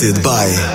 Selected by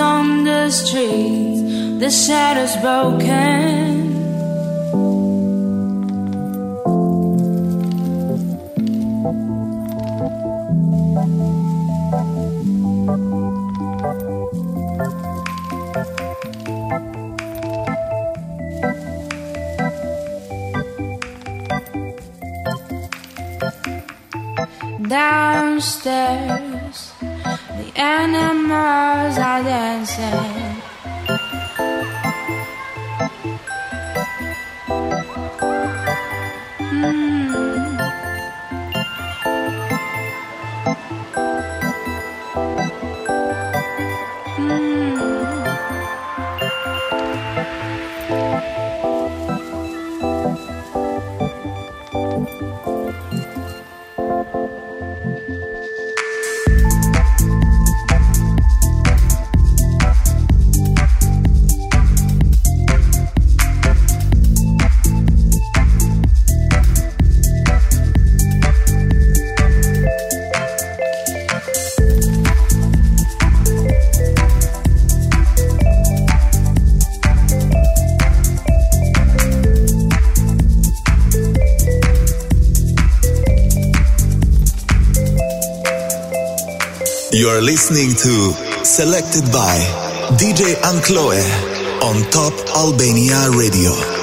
on the streets, the shadows broken. Are listening to Selected by DJ Ankloe on Top Albania Radio.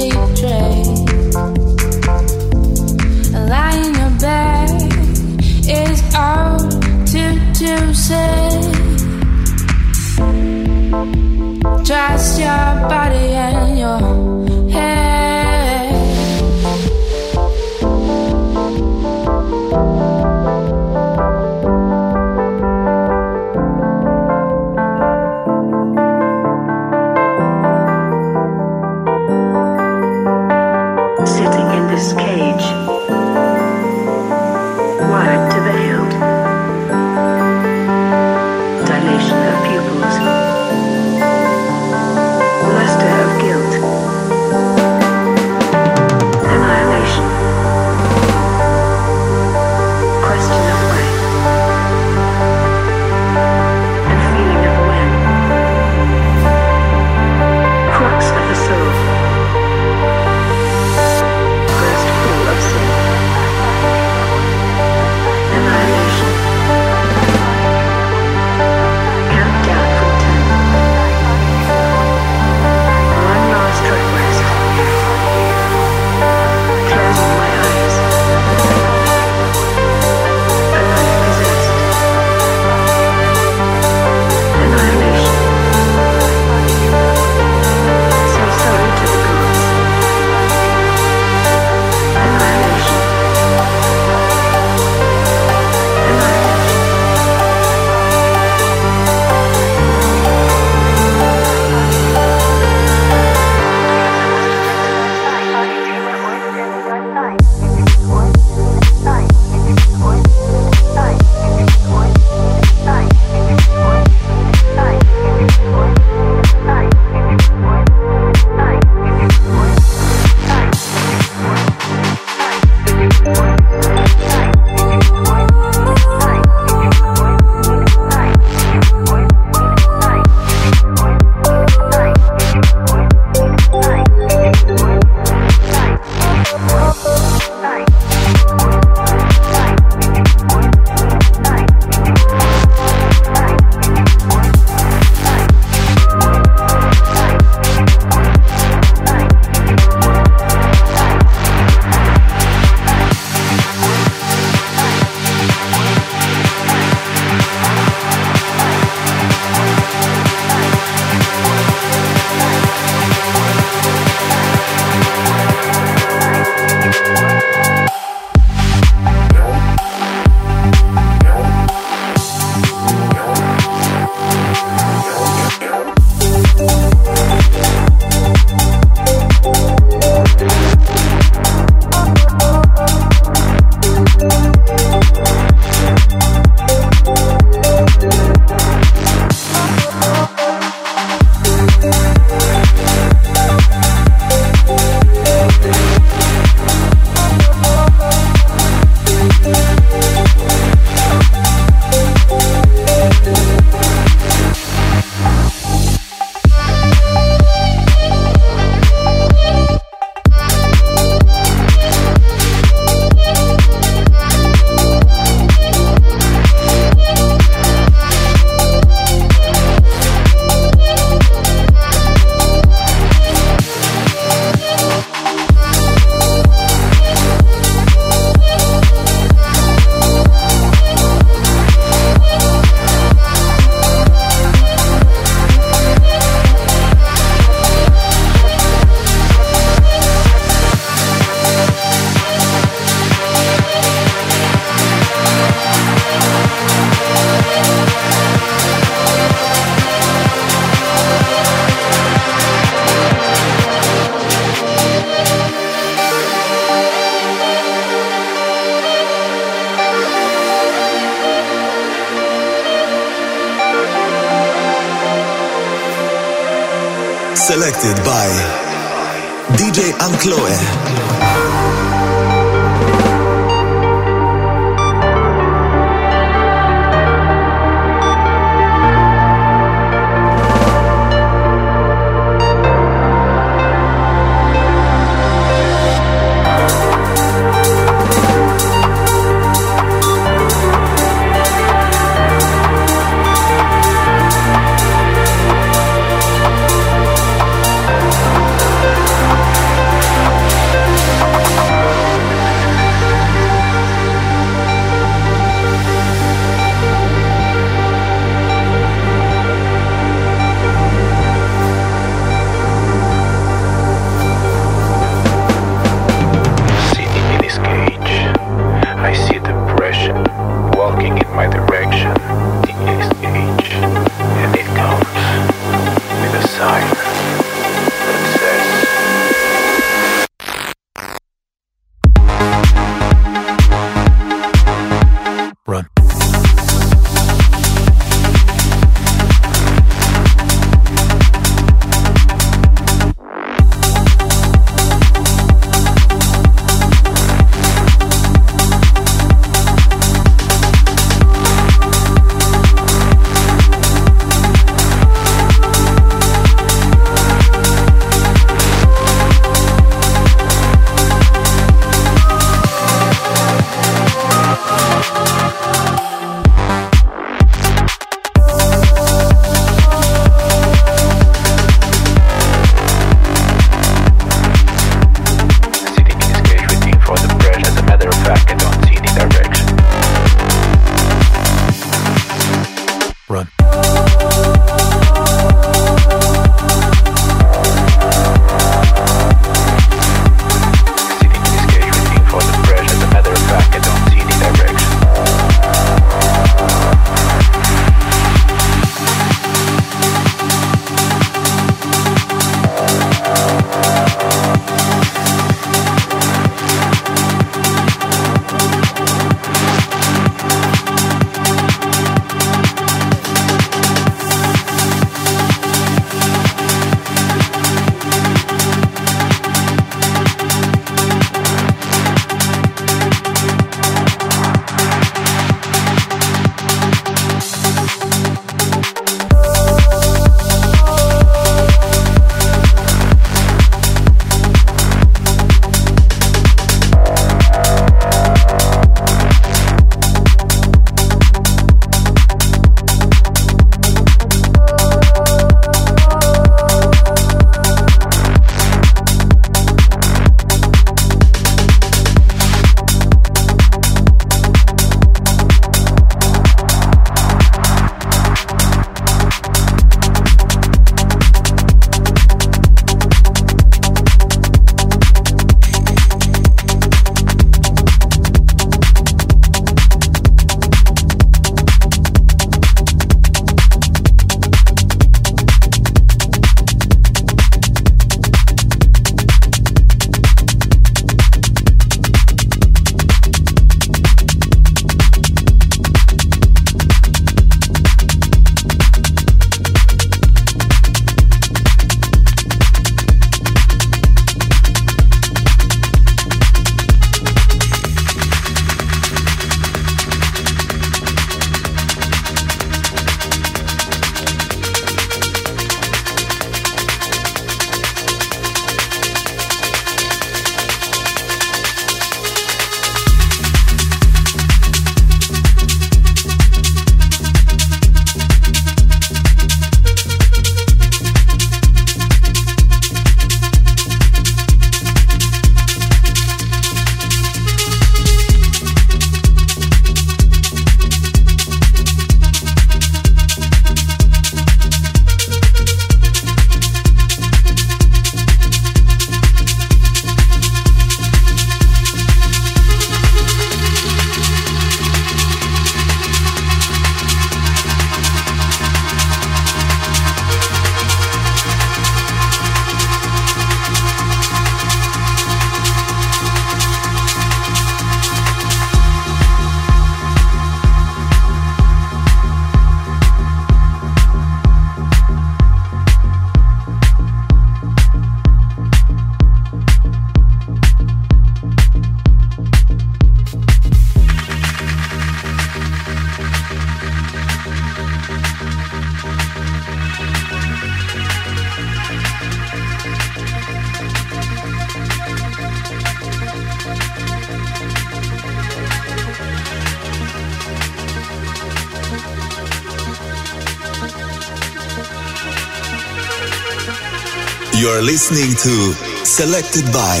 You're listening to Selected by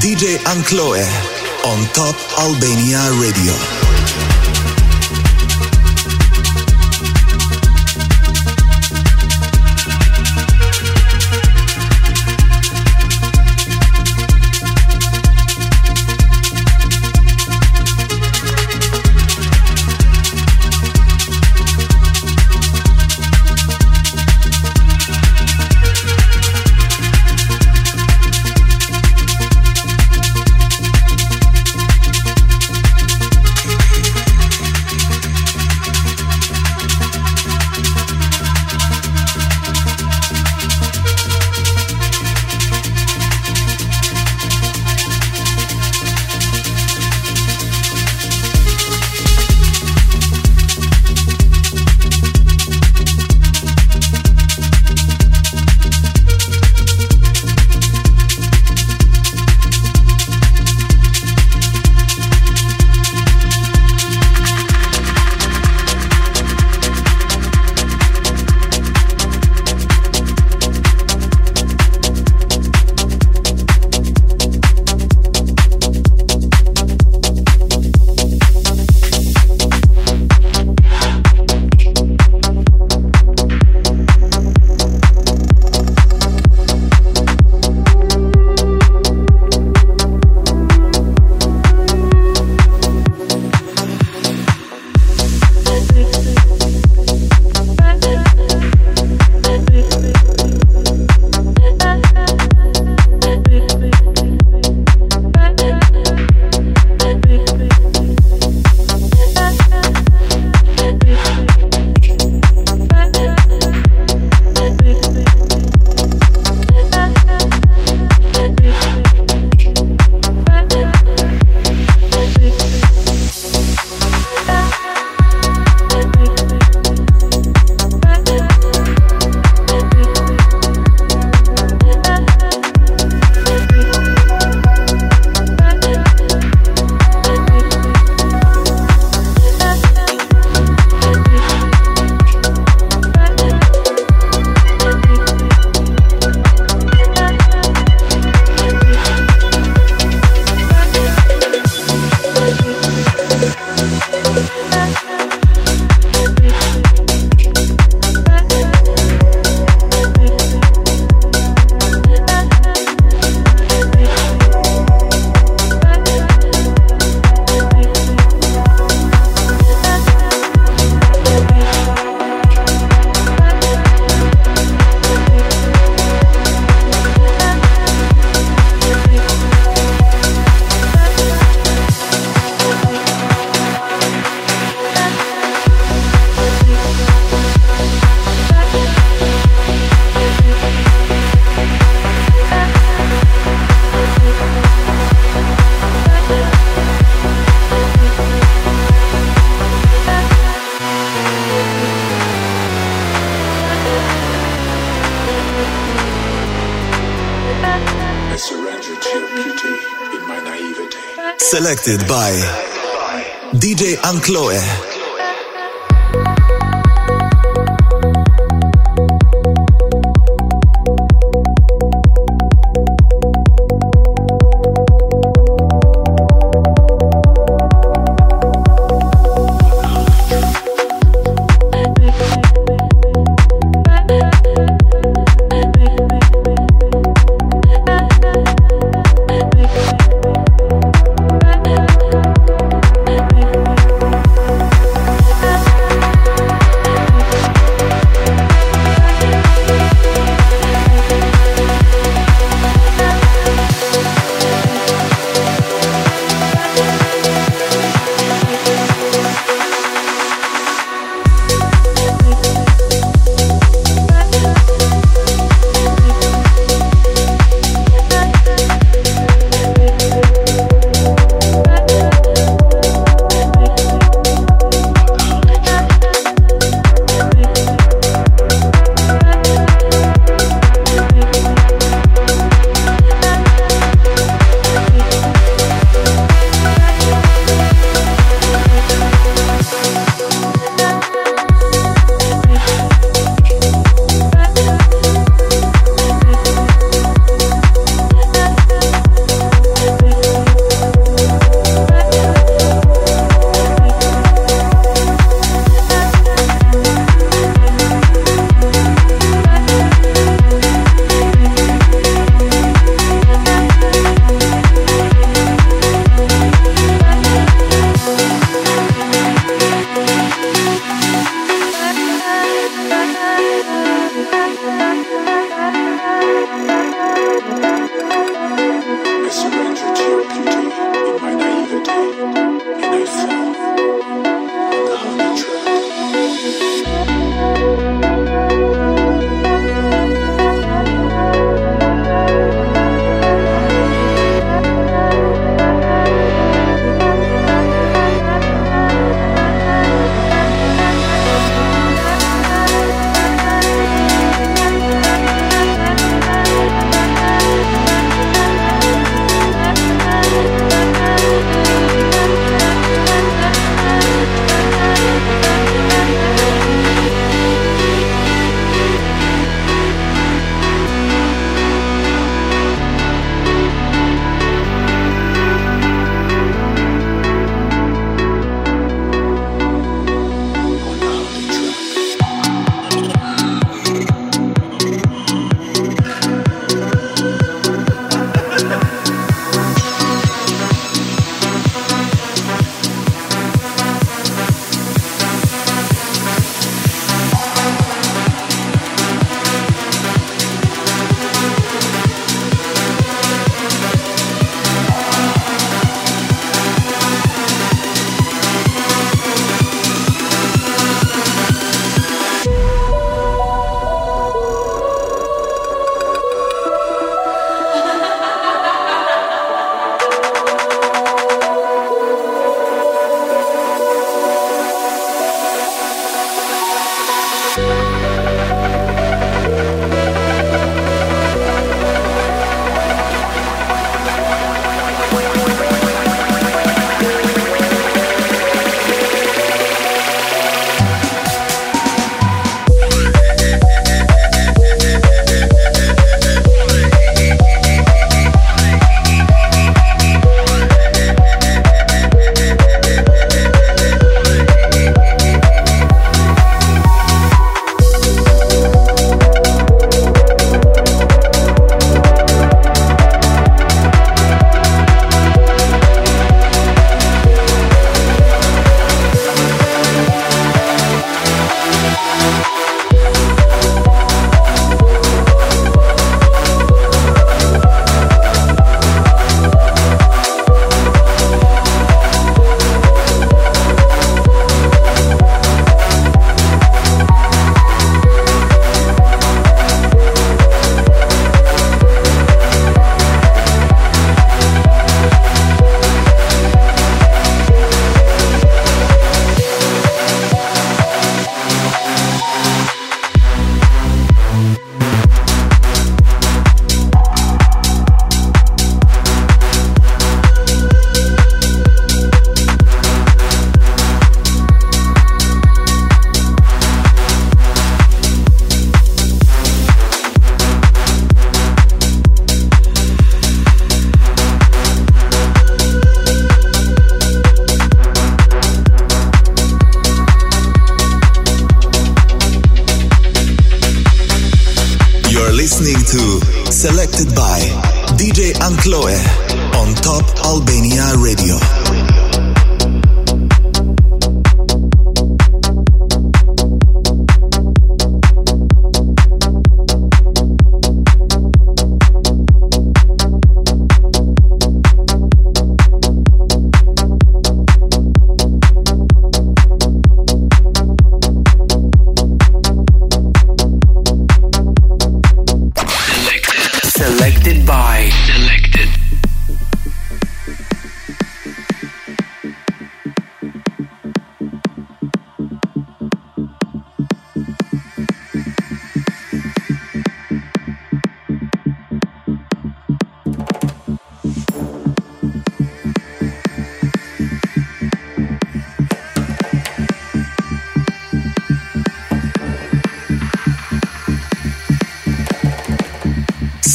DJ Ankloe on Top Albania Radio. Selected by DJ Ankloe.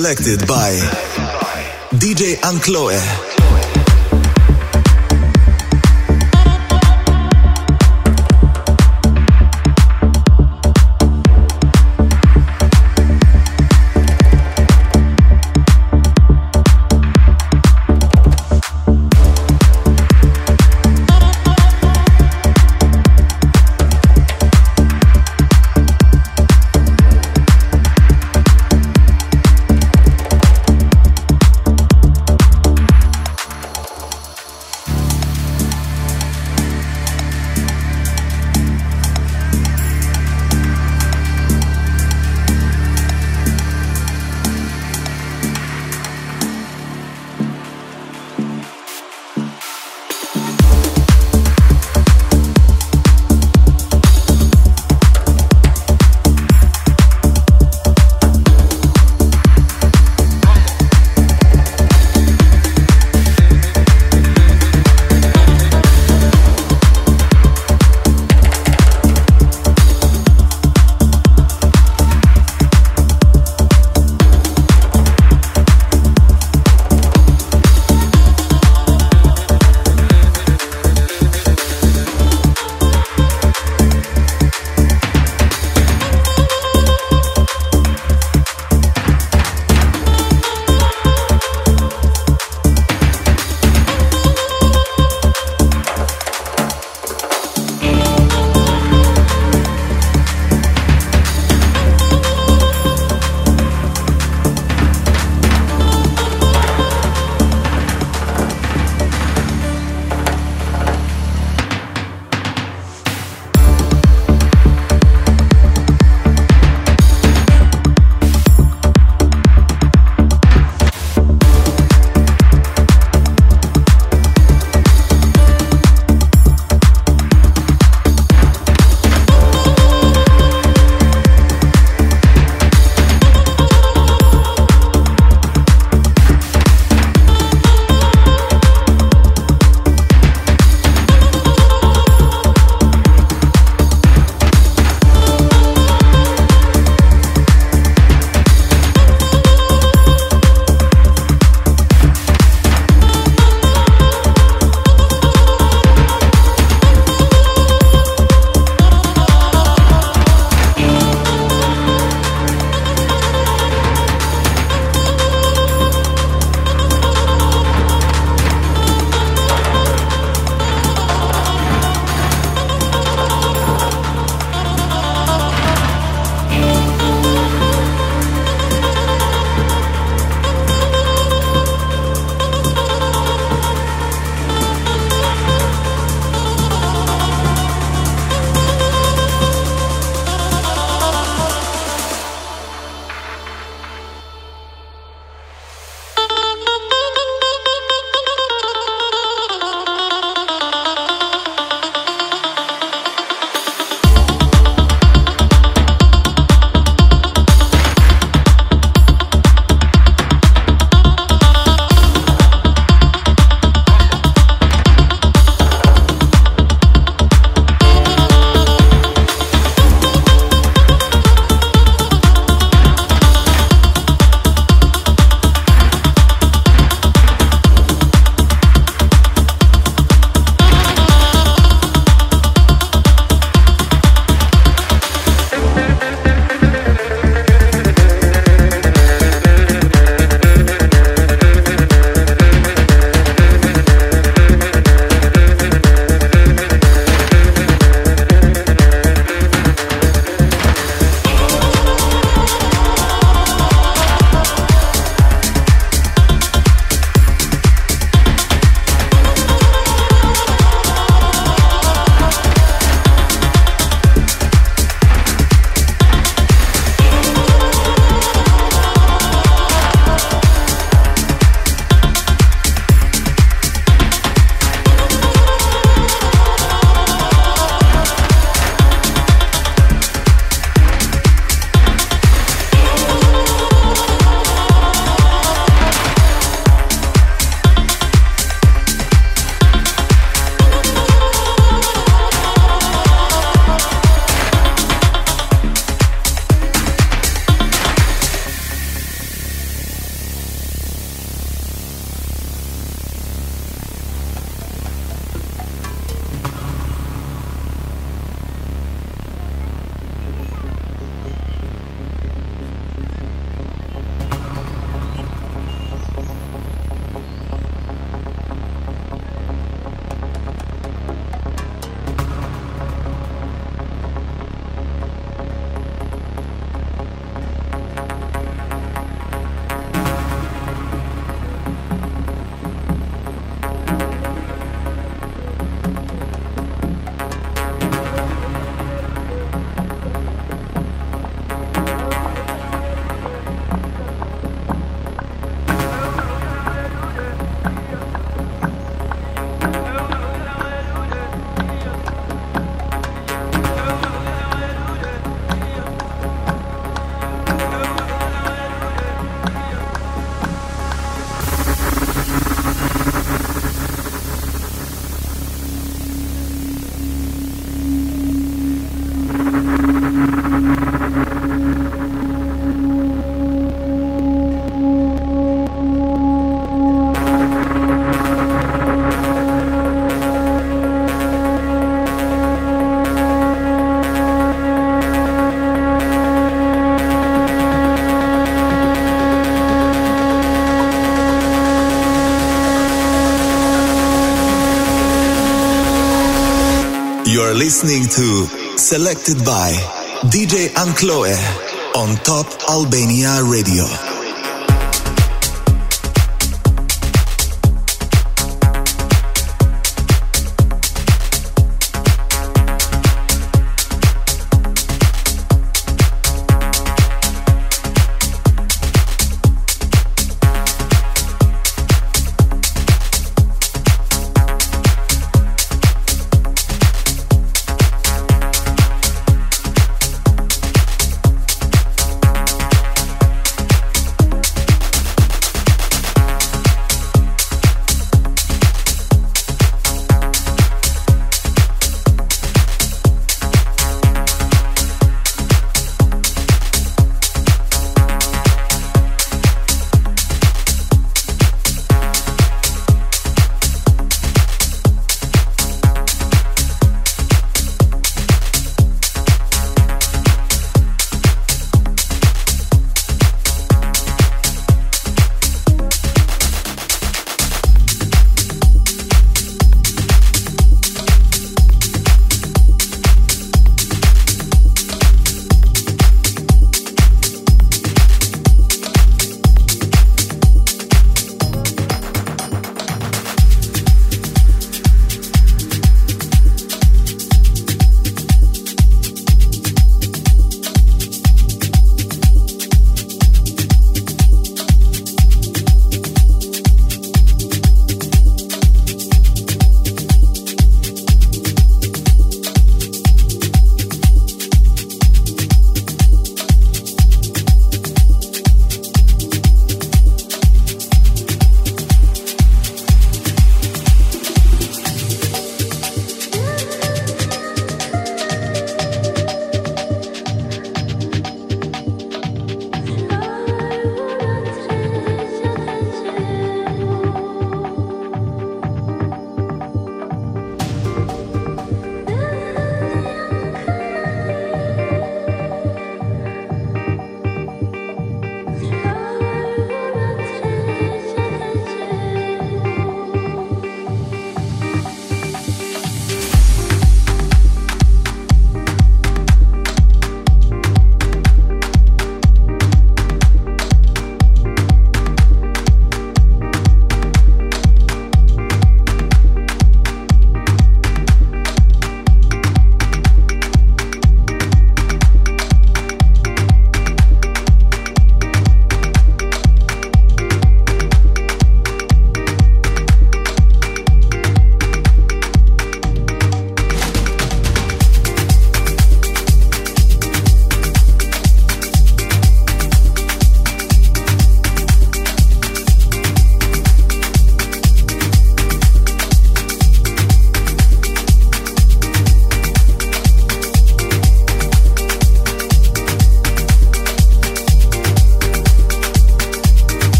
Selected by DJ Ankloe. Selected by DJ Ankloe on Top Albania Radio.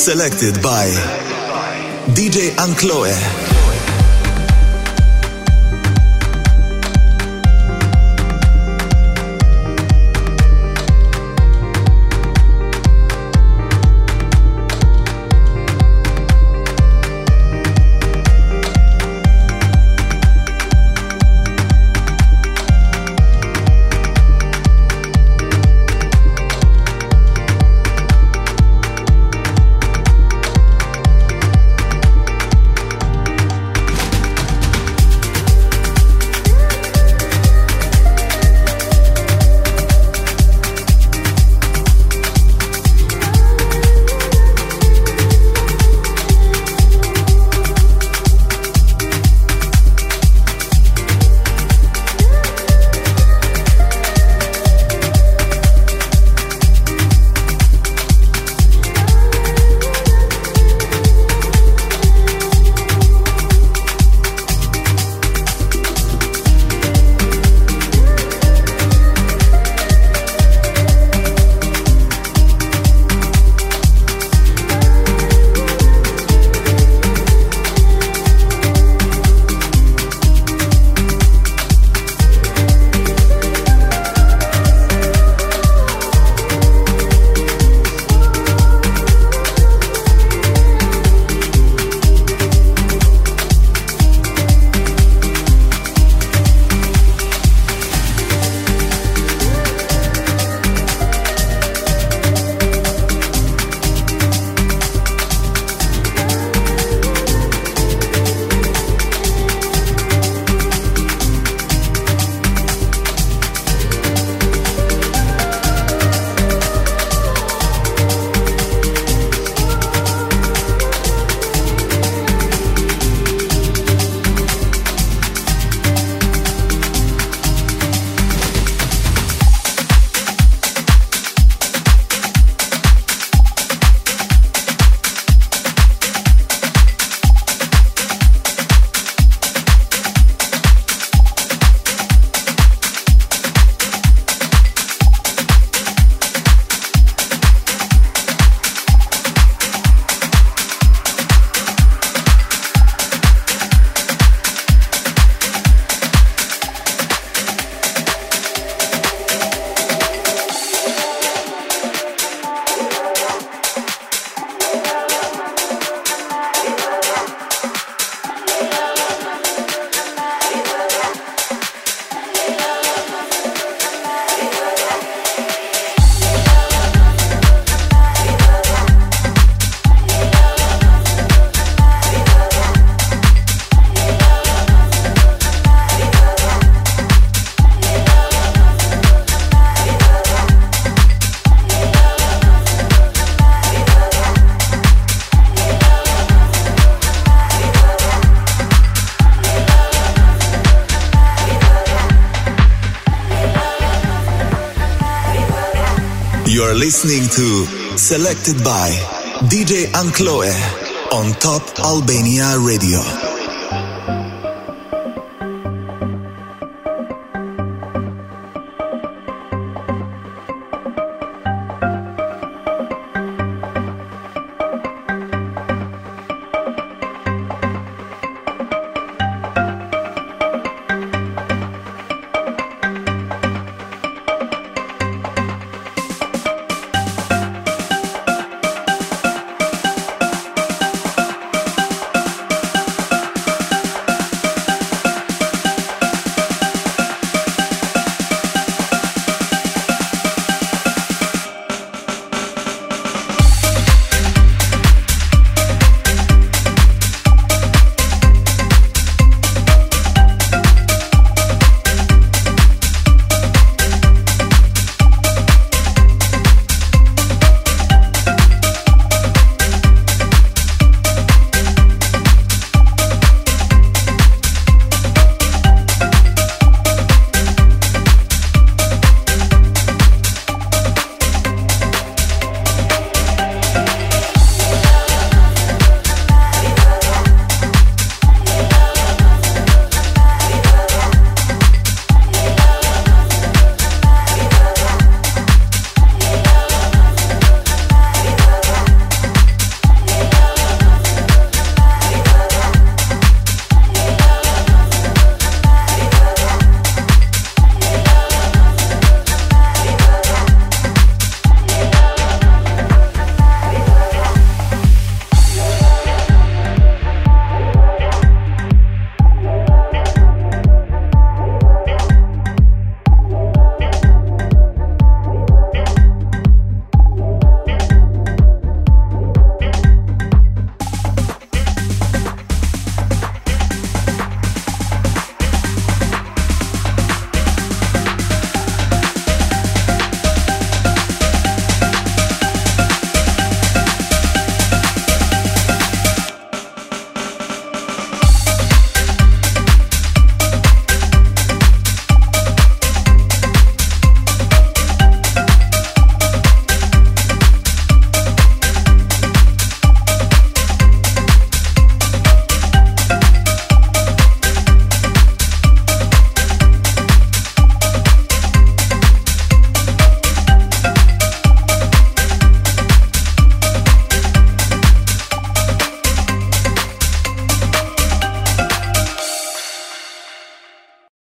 Selected by DJ Ankloe. Listening to Selected by DJ Ankloe on Top Albania Radio.